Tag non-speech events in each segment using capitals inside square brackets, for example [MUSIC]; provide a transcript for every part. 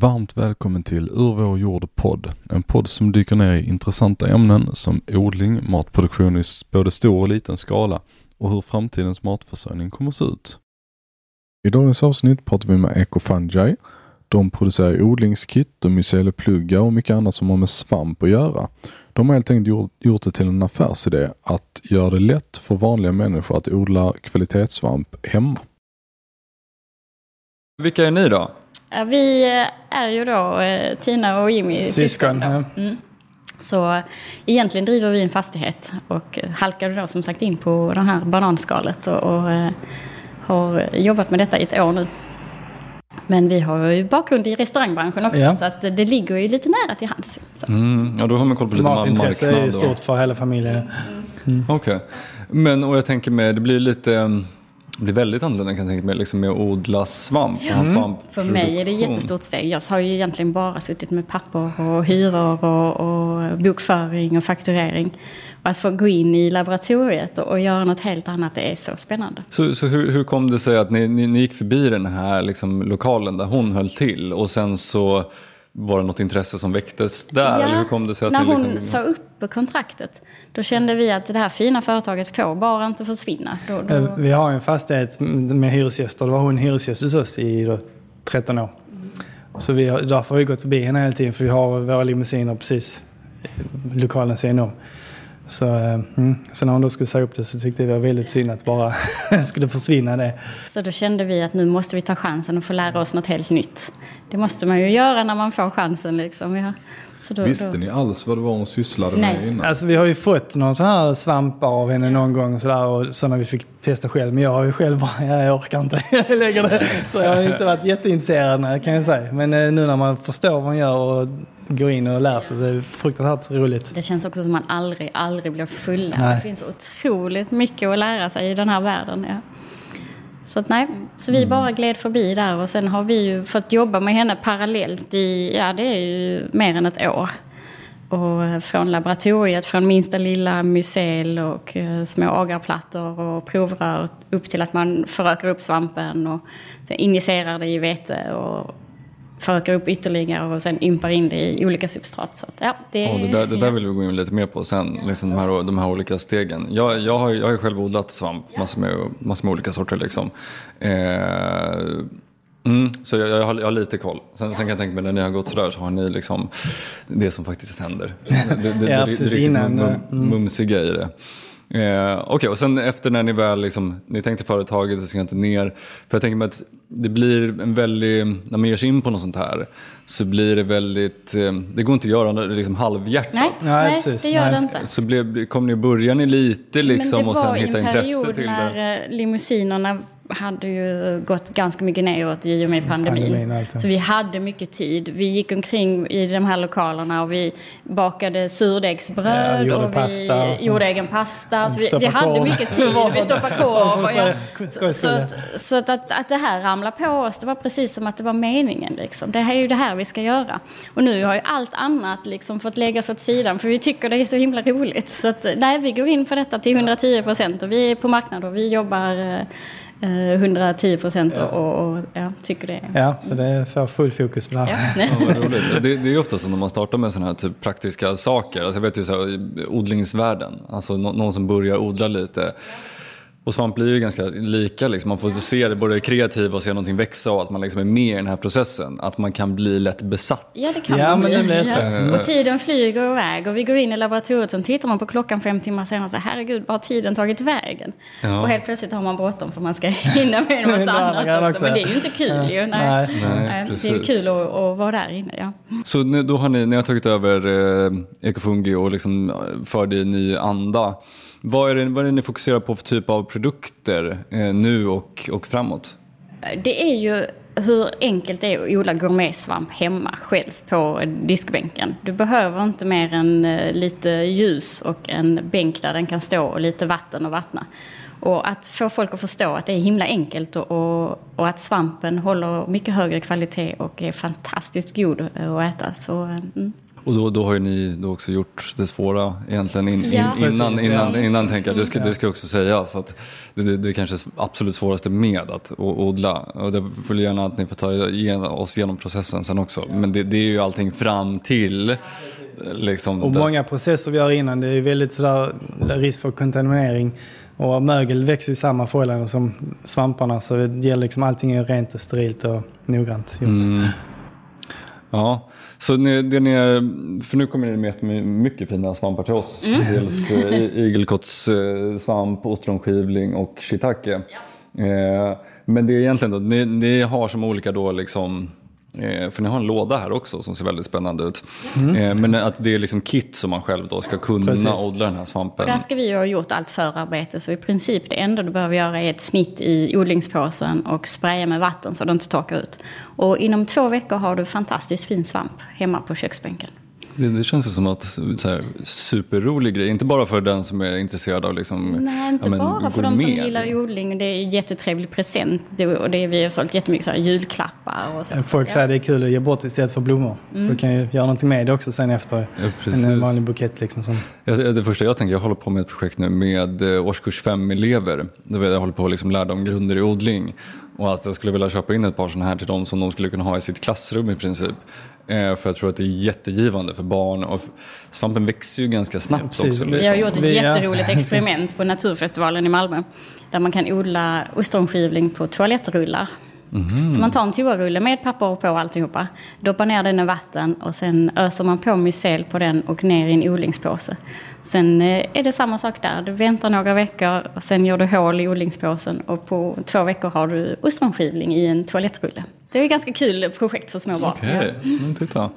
Varmt välkommen till Ur vår jord podd. En podd som dyker ner i intressanta ämnen som odling, matproduktion i både stor och liten skala och hur framtidens matförsörjning kommer att se ut. I dagens avsnitt pratar vi med Ecofungi. De producerar odlingskit och mycelipluggar och mycket annat som har med svamp att göra. De har helt enkelt gjort, gjort det till en affärsidé att göra det lätt för vanliga människor att odla kvalitetssvamp hemma. Vilka är ni då? Ja, vi är ju då eh, Tina och Jimmy Syskon, ja. Mm. Så egentligen driver vi en fastighet och halkade då som sagt in på det här bananskalet och, och eh, har jobbat med detta i ett år nu. Men vi har ju bakgrund i restaurangbranschen också Ja. så att det ligger ju lite nära till hands. Mm, ja, då har man koll på lite Matintresse är ju marknad. stort för hela familjen. Okej. Men och jag tänker mig, det blir lite, mm, det blir väldigt annorlunda kan jag tänka mig, liksom med att odla svamp. och ha svamp För mig är det ett jättestort steg. Jag har ju egentligen bara suttit med papper och hyror och, och bokföring och fakturering. Och att få gå in i laboratoriet och, och göra något helt annat, det är så spännande. Så, så hur, hur kom det sig att ni, ni, ni gick förbi den här liksom, lokalen där hon höll till och sen så var det något intresse som väcktes där? eller hur kom det sig att när ni hon liksom... sa upp kontraktet, då kände vi att det här fina företaget får bara inte försvinna. Då, Eh, då, Vi har en fastighet med hyresgäster. Det var hon hyresgäst hos oss i då 13 år. Så vi har, därför har vi gått förbi henne hela tiden för vi har våra limousiner precis i lokalen sen om. Så, eh, mm. så när hon då skulle säga upp det så tyckte vi det var väldigt synd att bara [LAUGHS] skulle försvinna det. så då kände vi att nu måste vi ta chansen och få lära oss något helt nytt. Det måste man ju göra när man får chansen. Liksom. Ja. Så då, Visste då, ni alls vad det var hon sysslade Nej. med innan? Alltså vi har ju fått någon sån här svampar av henne någon gång och sådär och sådana vi fick testa själv. Men jag har ju själv bara, ja, [LAUGHS] jag orkar inte [LAUGHS] jag lägger det. Så jag har inte varit jätteintresserad kan jag säga. Men eh, nu när man förstår vad man gör och går in och lär sig så är det fruktansvärt roligt. Det känns också som man aldrig, aldrig blir full. Det finns otroligt mycket att lära sig i den här världen. Ja. Så att nej, så Mm. vi bara gled förbi där och sen har vi ju fått jobba med henne parallellt i, ja det är ju mer än ett år. Och från laboratoriet, från minsta lilla mycel och eh, små agarplattor och provrör upp till att man förökar upp svampen och injicerar det i vete och förökar upp ytterligare och sen ympar in det i olika substrat. Så att, ja, det, Ja, det, där, det där vill vi gå in lite mer på sen, liksom de, här, de här olika stegen. Jag, jag, har, ju- jag har själv odlat svamp, massor med, massor med olika sorter. Liksom. Eh, mm, så jag, jag, har, jag har lite koll. Sen, sen kan jag tänka mig när ni har gått sådär så har ni liksom det som faktiskt händer. [LAUGHS] Det, det, det, Ja, det, precis, det riktigt innan, mum, mm. mumsiga i det. Eh, Okej, och sen efter när ni väl liksom, ni tänkte företaget, det ska inte ner. För jag tänker mig att det blir en väldigt, när man ger sig in på något sånt här så blir det väldigt, eh, det går inte att göra det liksom halvhjärtat. Nej, Nej, nej, precis. det gör Nej. det inte. Så blev, kom ni, började ni lite liksom Men och det sen var hitta en intresse period till det? när eh, limousinerna hade ju gått ganska mycket neråt i och med pandemin. Pandemin och allt, ja. så vi hade mycket tid. Vi gick omkring i de här lokalerna och vi bakade surdegsbröd Ja, och vi pasta. gjorde egen pasta. Så vi, vi hade mycket [LAUGHS] tid. Vi stoppade korv. och ja. Skoj, Så, att, så att, att, att det här ramlade på oss, det var precis som att det var meningen. Liksom. Det här är ju det här vi ska göra. Och nu har ju allt annat liksom fått läggas åt sidan för vi tycker det är så himla roligt. Så att, nej, vi går in för detta till 110 procent och vi är på marknad och vi jobbar eh, 110 procent och, och, och ja, tycker det är... Ja, så det får full fokus på det här. Ja. Ja. Det, det är ofta så när man startar med sådana här typ praktiska saker. Alltså jag vet ju så här, odlingsvärlden, alltså nå- någon som börjar odla lite. Och svamp blir ju ganska lika, liksom. man får se det både kreativa och se någonting växa och att man liksom är med i den här processen. Att man kan bli lätt besatt. Ja, det kan Ja, man men bli. det blir så. Och tiden flyger iväg och vi går in i laboratoriet och tittar man på klockan fem timmar senare och säger herregud, vad har tiden tagit vägen? Ja. Och helt plötsligt har man bråttom för man ska [LAUGHS] hinna med en massa annat också. också. Men det är ju inte kul ju. Nej. Nej. Nej, det är precis. kul att, att vara där inne, ja. Så nu, då har ni, ni har tagit över eh, Ecofungi och liksom eh, för det i ny anda. Vad är, det, vad är det ni fokuserar på för typ av produkter eh, nu och, och framåt? Det är ju hur enkelt det är att odla gourmetsvamp hemma själv på diskbänken. Du behöver inte mer än eh, lite ljus och en bänk där den kan stå och lite vatten och vattna. Och att få folk att förstå att det är himla enkelt och, och, och att svampen håller mycket högre kvalitet och är fantastiskt god att äta. Så, eh, mm. Och då, då har ju ni då också gjort det svåra egentligen in, in, Ja. innan, Precis, innan, ja. innan tänker jag. Det ska, det ska också sägas att det, det, det är kanske absolut svåraste med att odla. Och det vill gärna att ni får ta igen, oss genom processen sen också. Men det, det är ju allting fram till liksom. Och dess- många processer vi gör innan, det är väldigt sådär risk för kontaminering. Och mögel växer i samma förhållanden som svamparna så det gäller liksom allting är rent och sterilt och noggrant gjort. Mm. Ja, så ni, det ni är, för nu kommer ni med mycket fina svampar till oss. Dels eh, igelkottssvamp, ostronskivling och shiitake. Eh, men det är egentligen då, ni, ni har som olika då liksom för ni har en låda här också som ser väldigt spännande ut. Eh, men att det är liksom kit som man själv då ska kunna Precis. odla den här svampen. Där ska vi ju ha gjort allt förarbete så i princip det enda du behöver göra är ett snitt i odlingspåsen och spraya med vatten så det inte torkar ut. Och inom två veckor har du fantastiskt fin svamp hemma på köksbänken. Det, det känns som att så här, superrolig grej, inte bara för den som är intresserad av liksom, Nej, inte ja, men bara för de som gillar odling. Det är en jättetrevlig present. Och det, vi har sålt jättemycket så här julklappar och så. Folk säger det är kul att ge bort istället för blommor. Du kan ju göra någonting med det också sen efter Ja, en vanlig bukett. Liksom som. Det första jag tänker, jag håller på med ett projekt nu med eh, årskurs 5-elever. Jag håller på att liksom lära dem grunder i odling. Och att jag skulle vilja köpa in ett par sådana här till dem som de skulle kunna ha i sitt klassrum i princip. Eh, För jag tror att det är jättegivande för barn. Och svampen växer ju ganska snabbt precis. också. Vi Vi har gjort ett ja. jätteroligt experiment på Naturfestivalen i Malmö. Där man kan odla ostronskivling på toalettrullar. Så man tar en toarulle med papper på och alltihopa. Doppar ner den i vatten och sen öser man på mycel på den och ner i en odlingspåse. Sen eh, är det samma sak där. Du väntar några veckor och sen gör du hål i odlingspåsen och på två veckor har du ostronskivling i en toalettrulle. Det är ett ganska kul projekt för små barn. Okej, men titta.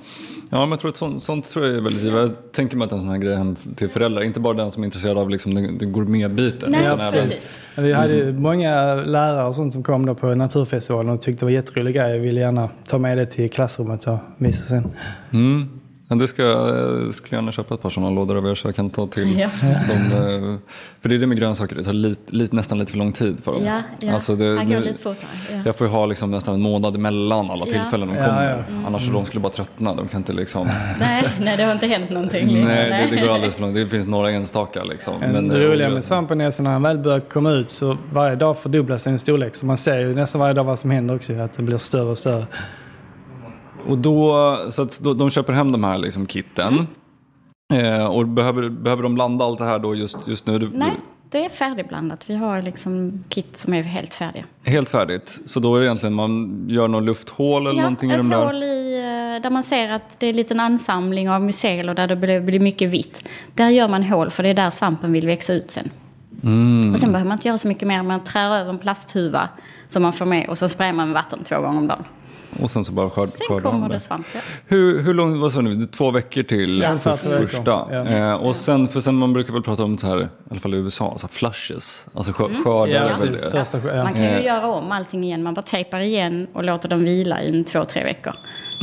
Ja, men jag tror att sånt, sånt tror jag är väldigt. Jag tänker mig att en sån här grej hem till föräldrar, inte bara den som är intresserad av liksom den, den gourmetbiten. Nej, utan även- precis. Vi hade ju många lärare och sånt som kom då på Naturfestivalen och tyckte det var jätterolig grej. Jag ville gärna ta med det till klassrummet och visa sen. Mm. Ja, det ska, jag skulle gärna köpa ett par sådana lådor av er så jag kan ta till Ja. dem. eh, För det är det med grönsaker, det tar lite, lite, nästan lite för lång tid för dem. Ja, ja. Alltså det, nu- lite fortare. Ja. Jag får ju ha liksom nästan en månad mellan alla Ja. tillfällen de kommer. ja. Annars mm. de skulle bara tröttna. De kan inte liksom... Nej, nej, det har inte hänt någonting. liksom. Nej, det, det går alldeles för långt. Det finns några enstaka liksom. Men det eh, roliga med svampen är så när den väl börjar komma ut så varje dag fördubblas den i storlek. Så man ser ju nästan varje dag vad som händer också. Att den blir större och större. Och då, så att då, de köper hem de här liksom kitten. Eh, och behöver, behöver de blanda allt det här då just, just nu? Nej, det är färdigblandat. Vi har liksom kit som är helt färdiga. Helt färdigt. Så då är det egentligen man gör något lufthål eller Ja, någonting i ett de där? hål i, eh, där man ser att det är en liten ansamling av mycel och där det blir, blir mycket vitt. Där gör man hål för det är där svampen vill växa ut sen. Mm. Och sen behöver man inte göra så mycket mer. Man trär över en plasthuva som man får med och så sprayar man med vatten två gånger om dagen. Och sen så bara skörd, Sen kommer det. det svamp. Ja. Hur, hur långt, vad sa du, två veckor till Ja. för, första? Ja. Eh, och sen, för sen man brukar väl prata om så här, i alla fall i USA, så här flushes. Alltså skör, skördar Ja, precis. det. Första, ja. Man kan ju Eh. göra om allting igen. Man bara tejpar igen och låter dem vila i två, tre veckor.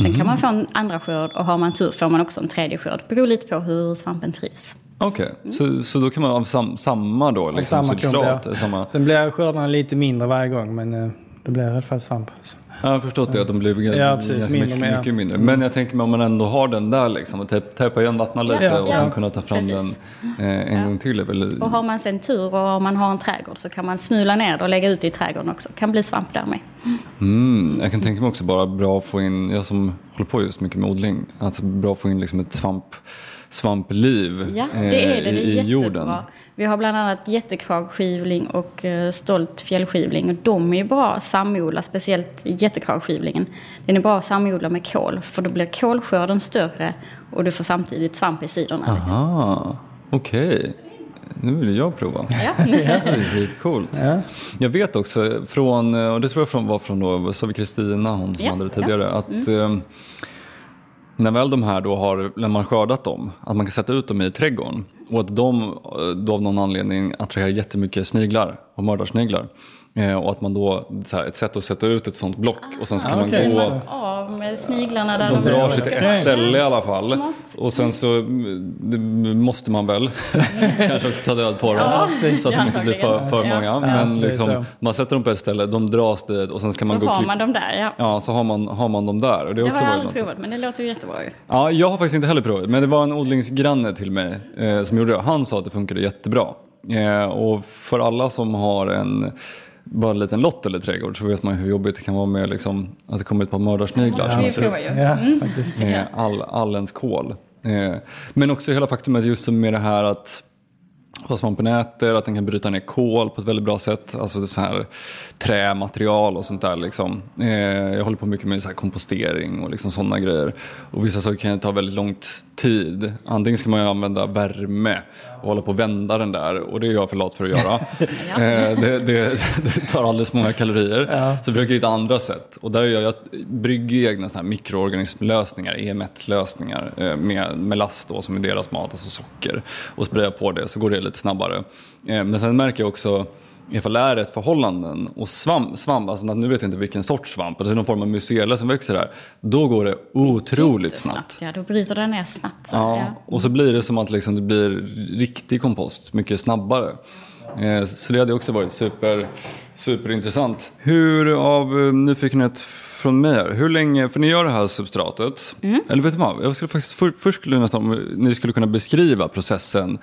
Sen kan man få en andra skörd och har man tur får man också en tredje skörd. Beror lite på hur svampen trivs. Okej, så, så då kan man ha sam, samma då, liksom, samma klump, substrat? ja. Samma, Sen blir skördarna lite mindre varje gång men eh, det blir i alla fall svamp. Så. Jag har förstått det, att de blir Ja, precis. Mindre mycket, mycket mindre. Men jag tänker mig om man ändå har den där, liksom, och tejpa igen, vattna lite Ja, och ja. sen kunna ta fram Precis. den eh, en gång till. Väl, Och har man sen tur och om man har en trädgård så kan man smula ner det och lägga ut det i trädgården också. kan bli svamp där med. Mm, jag kan tänka mig också bara bra att få in, jag som håller på just mycket med odling, alltså bra att få in liksom ett svamp, svampliv Ja, eh, det är det. Det är i, i jättebra. jorden. Vi har bland annat jättekragskivling och eh, stolt fjällskivling. Och de är ju bra att samodla, speciellt jättekragskivlingen. Den är bra att samodla med kål, för då blir kolskörden större och du får samtidigt svamp i sidorna. Liksom. Aha, okej. Nu vill jag prova. Ja. [LAUGHS] Det är skitcoolt. Ja. Jag vet också från, och det tror jag från, var från då, sa vi Kristina, hon som Ja, hade det ja. tidigare, att eh, när väl de här då har, när man skördat dem, att man kan sätta ut dem i trädgården och att de eh, då av någon anledning attraherar jättemycket sniglar och mördarsniglar. Eh, och att man då, så här, ett sätt att sätta ut ett sånt block och sen så kan Ah, man gå Så- med sniglarna där De drar sig till ett ställe i alla fall. Smart. Och sen så det måste man väl [LAUGHS] kanske också ta död på dem. Ja, så att de inte blir för, för Ja. många. Ja, Men liksom, så. man sätter dem på ett ställe, de dras dit och sen ska man Så gå och har klippa. man dem där, ja. Ja, så har man, har man dem där. Och det, Det har har också jag aldrig provat, men det låter ju jättebra ju. Ja, jag har faktiskt inte heller provat, men det var en odlingsgranne till mig eh, som gjorde det. Han sa att det funkade jättebra. Eh, och för alla som har en bara en liten lott eller trädgård så vet man hur jobbigt det kan vara med liksom, att det kommer ett par mördarsniglar. Ju. Ja, faktiskt. Eh, all, allens kol. Eh, men också hela faktumet just med det här att vad svampen äter, att den kan bryta ner kol på ett väldigt bra sätt. Alltså det är så här trämaterial och sånt där. Liksom. Eh, jag håller på mycket med så här kompostering och liksom sådana grejer. Och vissa saker kan ta väldigt lång tid. Antingen ska man ju använda värme och hålla på och vända den där. Och det är jag för lat för att göra. [LAUGHS] eh, det, det, det tar alldeles många kalorier. Ja, så jag försöker hitta andra sätt. Och där gör jag, jag brygger egna här mikroorganismlösningar, EM1-lösningar eh, med melast då, som är deras mat, alltså socker. Och sprayar på det så går det lite snabbare. Eh, men sen märker jag också ifall det är rätt förhållanden och svamp, svamp alltså nu vet jag inte vilken sorts svamp, alltså någon form av mycela som växer här, då går det otroligt snabbt. Ja, då bryter den ner snabbt. Så, Ja, ja. och så blir det som att liksom det blir riktig kompost mycket snabbare. Eh, Så det hade också varit super, superintressant. Hur, av eh, nyfikenhet från mig här, hur länge, för ni gör det här substratet, eller vet du vad, jag skulle faktiskt, för, först skulle nästan, om ni skulle kunna beskriva processen.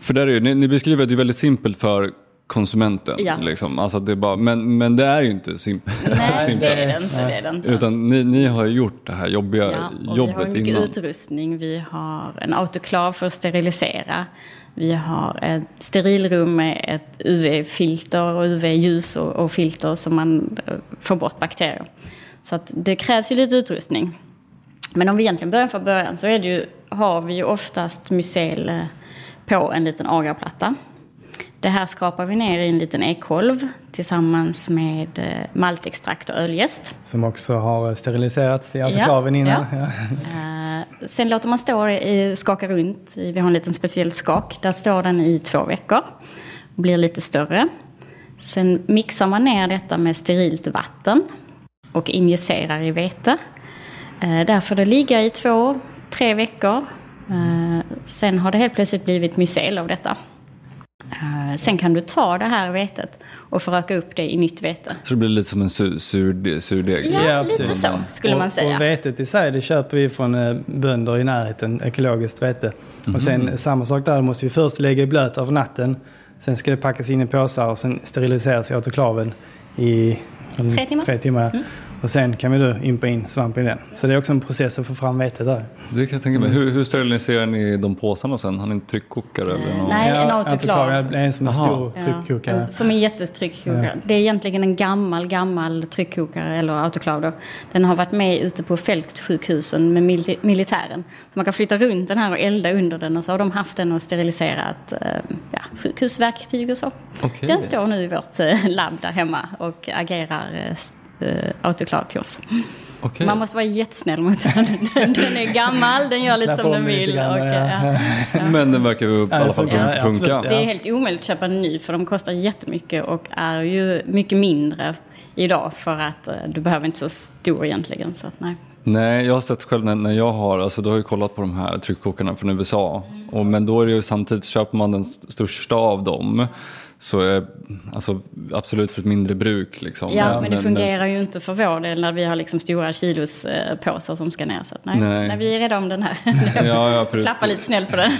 För där är ni, ni beskriver det ju väldigt simpelt för konsumenten. Ja. Liksom. Alltså det bara, men, men det är ju inte simpelt. Nej, det är det [LAUGHS] inte. Det är det inte. Utan ni, ni har gjort det här jobbiga Ja, jobbet vi har mycket innan. utrustning. Vi har en autoklav för att sterilisera. Vi har ett sterilrum med ett UV-filter och UV-ljus och, och filter så man eh, får bort bakterier. Så det krävs ju lite utrustning. Men om vi egentligen börjar från början så är det ju, har vi ju oftast mycel på en liten agarplatta. Det här skrapar vi ner i en liten ekolv tillsammans med eh, maltextrakt och öljäst. Som också har steriliserats i autoklaven innan. ja. Ja. Eh, sen låter man stå i, skaka runt. Vi har en liten speciell skak. Där står den i två veckor. Blir lite större. Sen mixar man ner detta med sterilt vatten. Och injicerar i vete. Eh, där får det ligga i två, tre veckor. Eh, sen har det helt plötsligt blivit mycel av detta. Eh, sen kan du ta det här vetet och föröka upp det i nytt vete. Så det blir lite som en sur, sur, surdeg? Ja, Ja, lite precis. så skulle man säga. Och vetet i sig, det köper vi från eh, bönder i närheten, ekologiskt vete. Och sen Mhm. samma sak där, måste vi först lägga i blöt över natten. Sen ska det packas in i påsar och sen steriliseras i autoklaven i mm, Tre timmar. Tre timmar. Mm. Och sen kan vi då impa in svamp i den. Så det är också en process att få fram vetet där. Det kan jag tänka mig. Hur, hur steriliserar ni de påsarna sen? Har ni en tryckkokare eller något? nej. en autoklav. Det är en som Aha. stor tryckkokare. Ja, en- som en jättetryckkokare. Det är egentligen en gammal, gammal tryckkokare eller autoklav. Då. Den har varit med ute på fältsjukhusen med mil- militären. Så man kan flytta runt den här och elda under den och så har de haft den och steriliserat eh, ja, sjukhusverktyg och så. Okej. Den står nu i vårt eh, labb där hemma och agerar eh, autoklav till oss. Okej. Man måste vara jättesnäll mot den. Den, är gammal, den gör lite som om den vill. grann, Och, ja. ja. [LAUGHS] Men den verkar ju i alla det fall funka. Ja, funka. Det är helt omöjligt att köpa en ny för de kostar jättemycket och är ju mycket mindre idag för att eh, du behöver inte så stor egentligen. Så att, nej. Nej, jag har sett själv när, när jag har, alltså då har jag kollat på de här tryckkokarna från USA. Och, men då är det ju samtidigt, köper man den st- största av dem så är alltså absolut för ett mindre bruk. Liksom. Ja, men det fungerar ju inte för vår del när vi har liksom stora kilos eh, påsar som ska ner. Så nej. Nej. Nej. vi är rädda om den här. [LAUGHS] Ja, ja. [LAUGHS] Klappa lite snällt på den.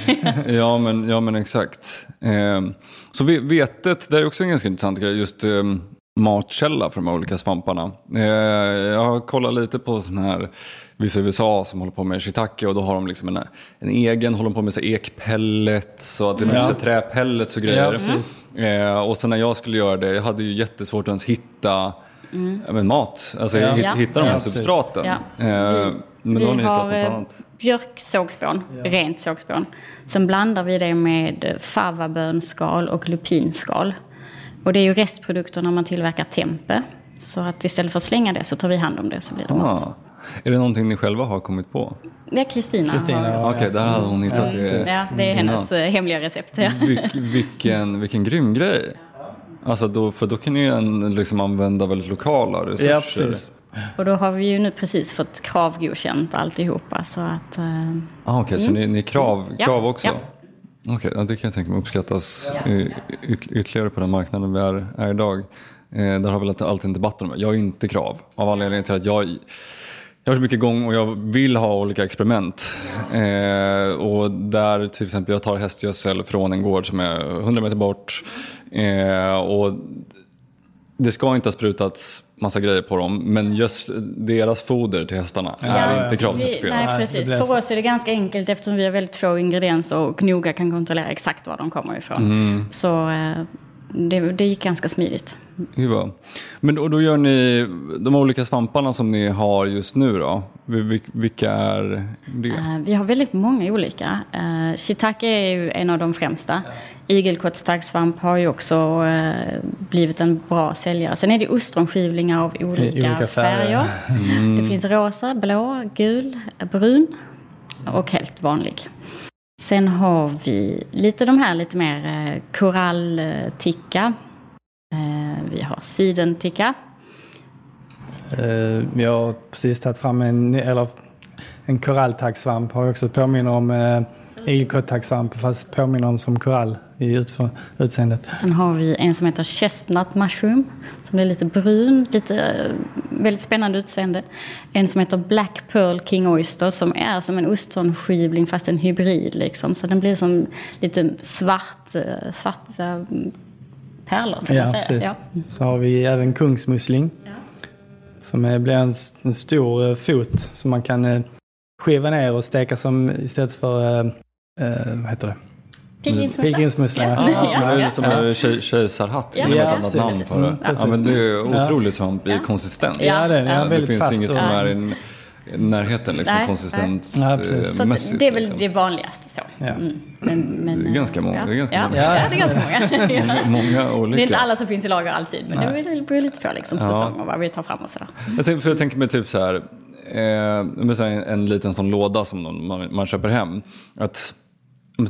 [LAUGHS] ja, men, ja, men exakt. Ehm, så ve- vetet, det är också en ganska intressant grej, just ehm, matkälla för de här olika svamparna. Eh, jag har kollat lite på sådana här, vissa i USA som håller på med shiitake och då har de liksom en, en egen, håller på med så ekpellets och att det är Ja. träpellets och grejer. Ja. Eh, och sen när jag skulle göra det, jag hade ju jättesvårt att ens hitta ja, men mat, alltså Ja. hitta, Ja. de här substraten. Eh, men då har ni hittat något eh, annat. björksågspån, rent sågspån. Sen blandar vi det med favabönskal och lupinskal. Och det är ju restprodukter när man tillverkar tempe. Så att istället för att slänga det så tar vi hand om det så blir det mat. Är det någonting ni själva har kommit på? Det är Kristina. Ja. Okej, där hade hon hittat Ja, det. Ja, det är hennes innan. eh, hemliga recept. Ja. Vilk, vilken, vilken grym grej. Alltså då, för då kan ni ju en, liksom använda väldigt lokala resurser. Ja, precis. Och då har vi ju nu precis fått kravgodkänt alltihopa. Så att, eh, Ah, Okej, så ni, ni är krav, Mm. Ja, krav också? ja. Okej, ja, det kan jag tänka mig uppskattas yt, ytterligare på den marknaden vi är, är idag. Eh, där har vi alltid alltid en debatt om det. Jag är inte krav av anledningen till att jag jag har så mycket igång och jag vill ha olika experiment. Eh, och där till exempel jag tar hästgödsel från en gård som är 100 meter bort. Eh, och det ska inte ha sprutats massa grejer på dem men just deras foder till hästarna är ja. inte vi, kravcertifierat. nej, precis. För oss är det ganska enkelt eftersom vi har väldigt få ingredienser och noga kan kontrollera exakt var de kommer ifrån. Mm. Så eh, det, det gick ganska smidigt. Gud. Men då, då gör ni de olika svamparna som ni har just nu då? Vil- Vilka är det? Eh, Vi har väldigt många olika. Uh, shiitake är ju en av de främsta. Igelkottstaggsvamp har ju också eh, blivit en bra säljare. Sen är det ostronskivlingar av olika, olika färger. färger. Det finns rosa, blå, gul, brun och helt vanlig. Sen har vi lite de här lite mer eh, korallticka. Eh, vi har sidenticka. Eh, vi har precis tagit fram en, eller en koralltaggsvamp. Har också påminner om eh, fast påminner om som korall i utför, utseendet. Sen har vi en som heter Chestnut Mushroom. Som är lite brun, lite eh, väldigt spännande utseende. En som heter Black Pearl King Oyster som är som en ostronskivling fast en hybrid liksom. Så den blir som lite svart, eh, svarta mm, pärlor kan Ja, man säga. precis. Ja. Så har vi även kungsmussling. Ja. Som är, blir en, en stor eh, fot som man kan skiva ner och steka som istället för, eh, vad heter det? Pilgrimsmussla. Pilgrimsmussla. Ja. Ah, Ja, det är ja. som en tjej- kejsarhatt, Ja. ja, Ja, ett annat namn för det. Ja, men det är Ja. otroligt svamp i Ja. konsistens. Ja, Ja, den är ja. det finns fast. inget och- som är i närheten liksom, Nej, Ja, konsistensmässigt. det är väl liksom. det vanligaste så. Ja. Mm. Men, men, Det är ganska många- Ja. det är ganska ja. många. Ja. det är ganska många. [LAUGHS] Många, olika. Det är inte alla som finns i lager alltid, men det beror lite på liksom, Ja. säsong och vad vi tar fram och sådär. Jag tänker, för jag tänker mig typ så här, eh, med så här en, en liten sån låda som man, man köper hem. Att,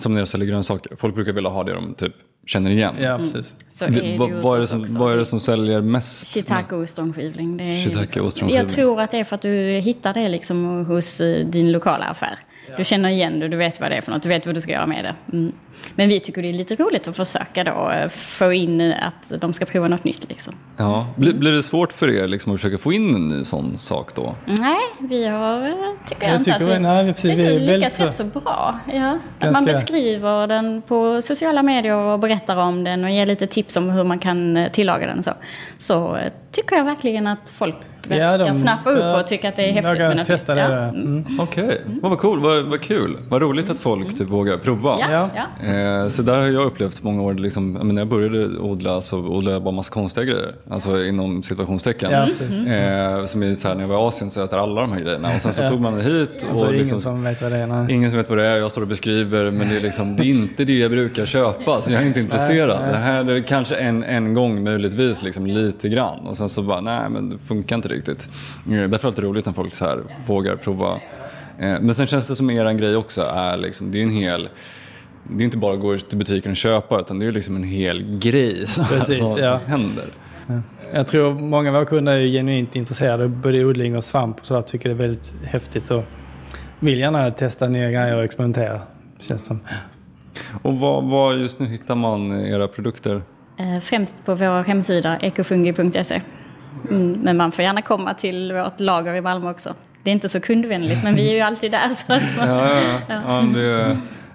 som när jag säljer grönsaker, folk brukar vilja ha det de typ känner igen. Ja, precis. Så är vad, vad, är det som, vad är det som säljer mest? Shiitake ostronskivling. Är- Shiitake ostronskivling. Jag tror att det är för att du hittar det liksom hos eh, din lokala affär. Du känner igen det, du vet vad det är för något, du vet vad du ska göra med det. Mm. Men vi tycker det är lite roligt att försöka då eh, få in att de ska prova något nytt liksom. Ja. Blir, blir det svårt för er liksom, att försöka få in en ny sån sak då? Nej, vi har, eh, tycker jag, Jag inte tycker att vi, nej, precis, tycker vi är vi lyckas så- rätt så bra. Ja. Att man beskriver den på sociala medier och berättar om den och ger lite tips om hur man kan eh, tillaga den så. Så tycker jag verkligen att folk verkar de- snappa upp ja, och tycka att det är häftigt med något testar nytt. det. Ja. Mm. Mm. Okej, vad vad cool, vad, vad kul. Vad roligt att folk typ vågar prova. Ja, Ja. ja. Eh, så där har jag upplevt många år, liksom, jag menar, när jag började odla så odlade jag bara massa konstiga grejer. Alltså inom situationstecken. Ja, precis. Eh, som är så här, när jag var i Asien så äter alla de här grejerna. Och sen så Ja. tog man det hit. Alltså, och ingen liksom, som vet vad det är. Nej. Ingen som vet vad det är, jag står och beskriver men det är, liksom, det är inte det jag brukar köpa så jag är inte intresserad. nej. Det här är kanske en, en gång möjligtvis liksom, lite grann och sen så bara nej men det funkar inte riktigt. Eh, Därför är det alltid roligt när folk så här vågar prova. Eh, Men sen känns det som er grej också är liksom, det är en hel det är inte bara att gå till butiken och köpa utan det är liksom en hel grej [LAUGHS] som, Precis, som ja. händer. Jag tror många av våra kunder är genuint intresserade av både odling och svamp och så jag tycker det är väldigt häftigt och vill gärna testa nya grejer och experimentera. Känns det som. Och vad, vad just nu hittar man era produkter? Eh, Främst på vår hemsida ekofungi.se. Mm, men man får gärna komma till vårt lager i Malmö också. Det är inte så kundvänligt men vi är ju alltid där. Så att man, Ja, ja, ja. ja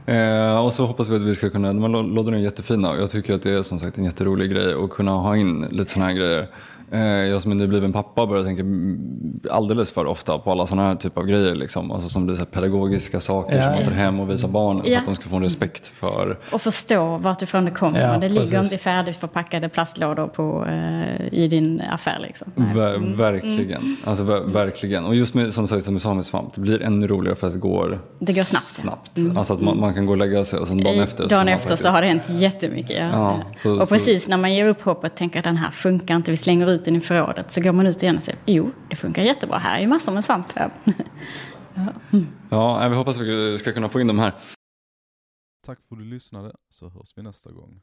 det, eh, och så hoppas vi att vi ska kunna, de här lå- lådorna är jättefina och jag tycker att det är som sagt en jätterolig grej att kunna ha in lite sådana här grejer. Eh, jag som är nybliven pappa börjar tänka mm, alldeles för ofta på alla sådana här typer av grejer. Liksom. Alltså som blir så här pedagogiska saker Ja, som man tar hem och visar barnen så Ja. att de ska få en respekt för. och förstå vartifrån det kommer. Ja, det ligger precis. inte färdigförpackade plastlådor på, eh, i din affär. Liksom. Ver, verkligen. Alltså ver, verkligen. Och just med, som sagt som med svamp, det blir ännu roligare för att det går Det går snabbt. Alltså att man, man kan gå och lägga sig och sen dagen I- efter. så dagen har man efter så har det hänt jättemycket. Ja. Ja, så- och så- precis när man ger upp hoppet och tänker att den här funkar inte, vi slänger ut den i förrådet. Så går man ut igen och säger, jo, det funkar jättebra, här är ju massor med svamp. Ja. Ja, vi hoppas att vi ska kunna få in de här. Tack för att du lyssnade så hörs vi nästa gång.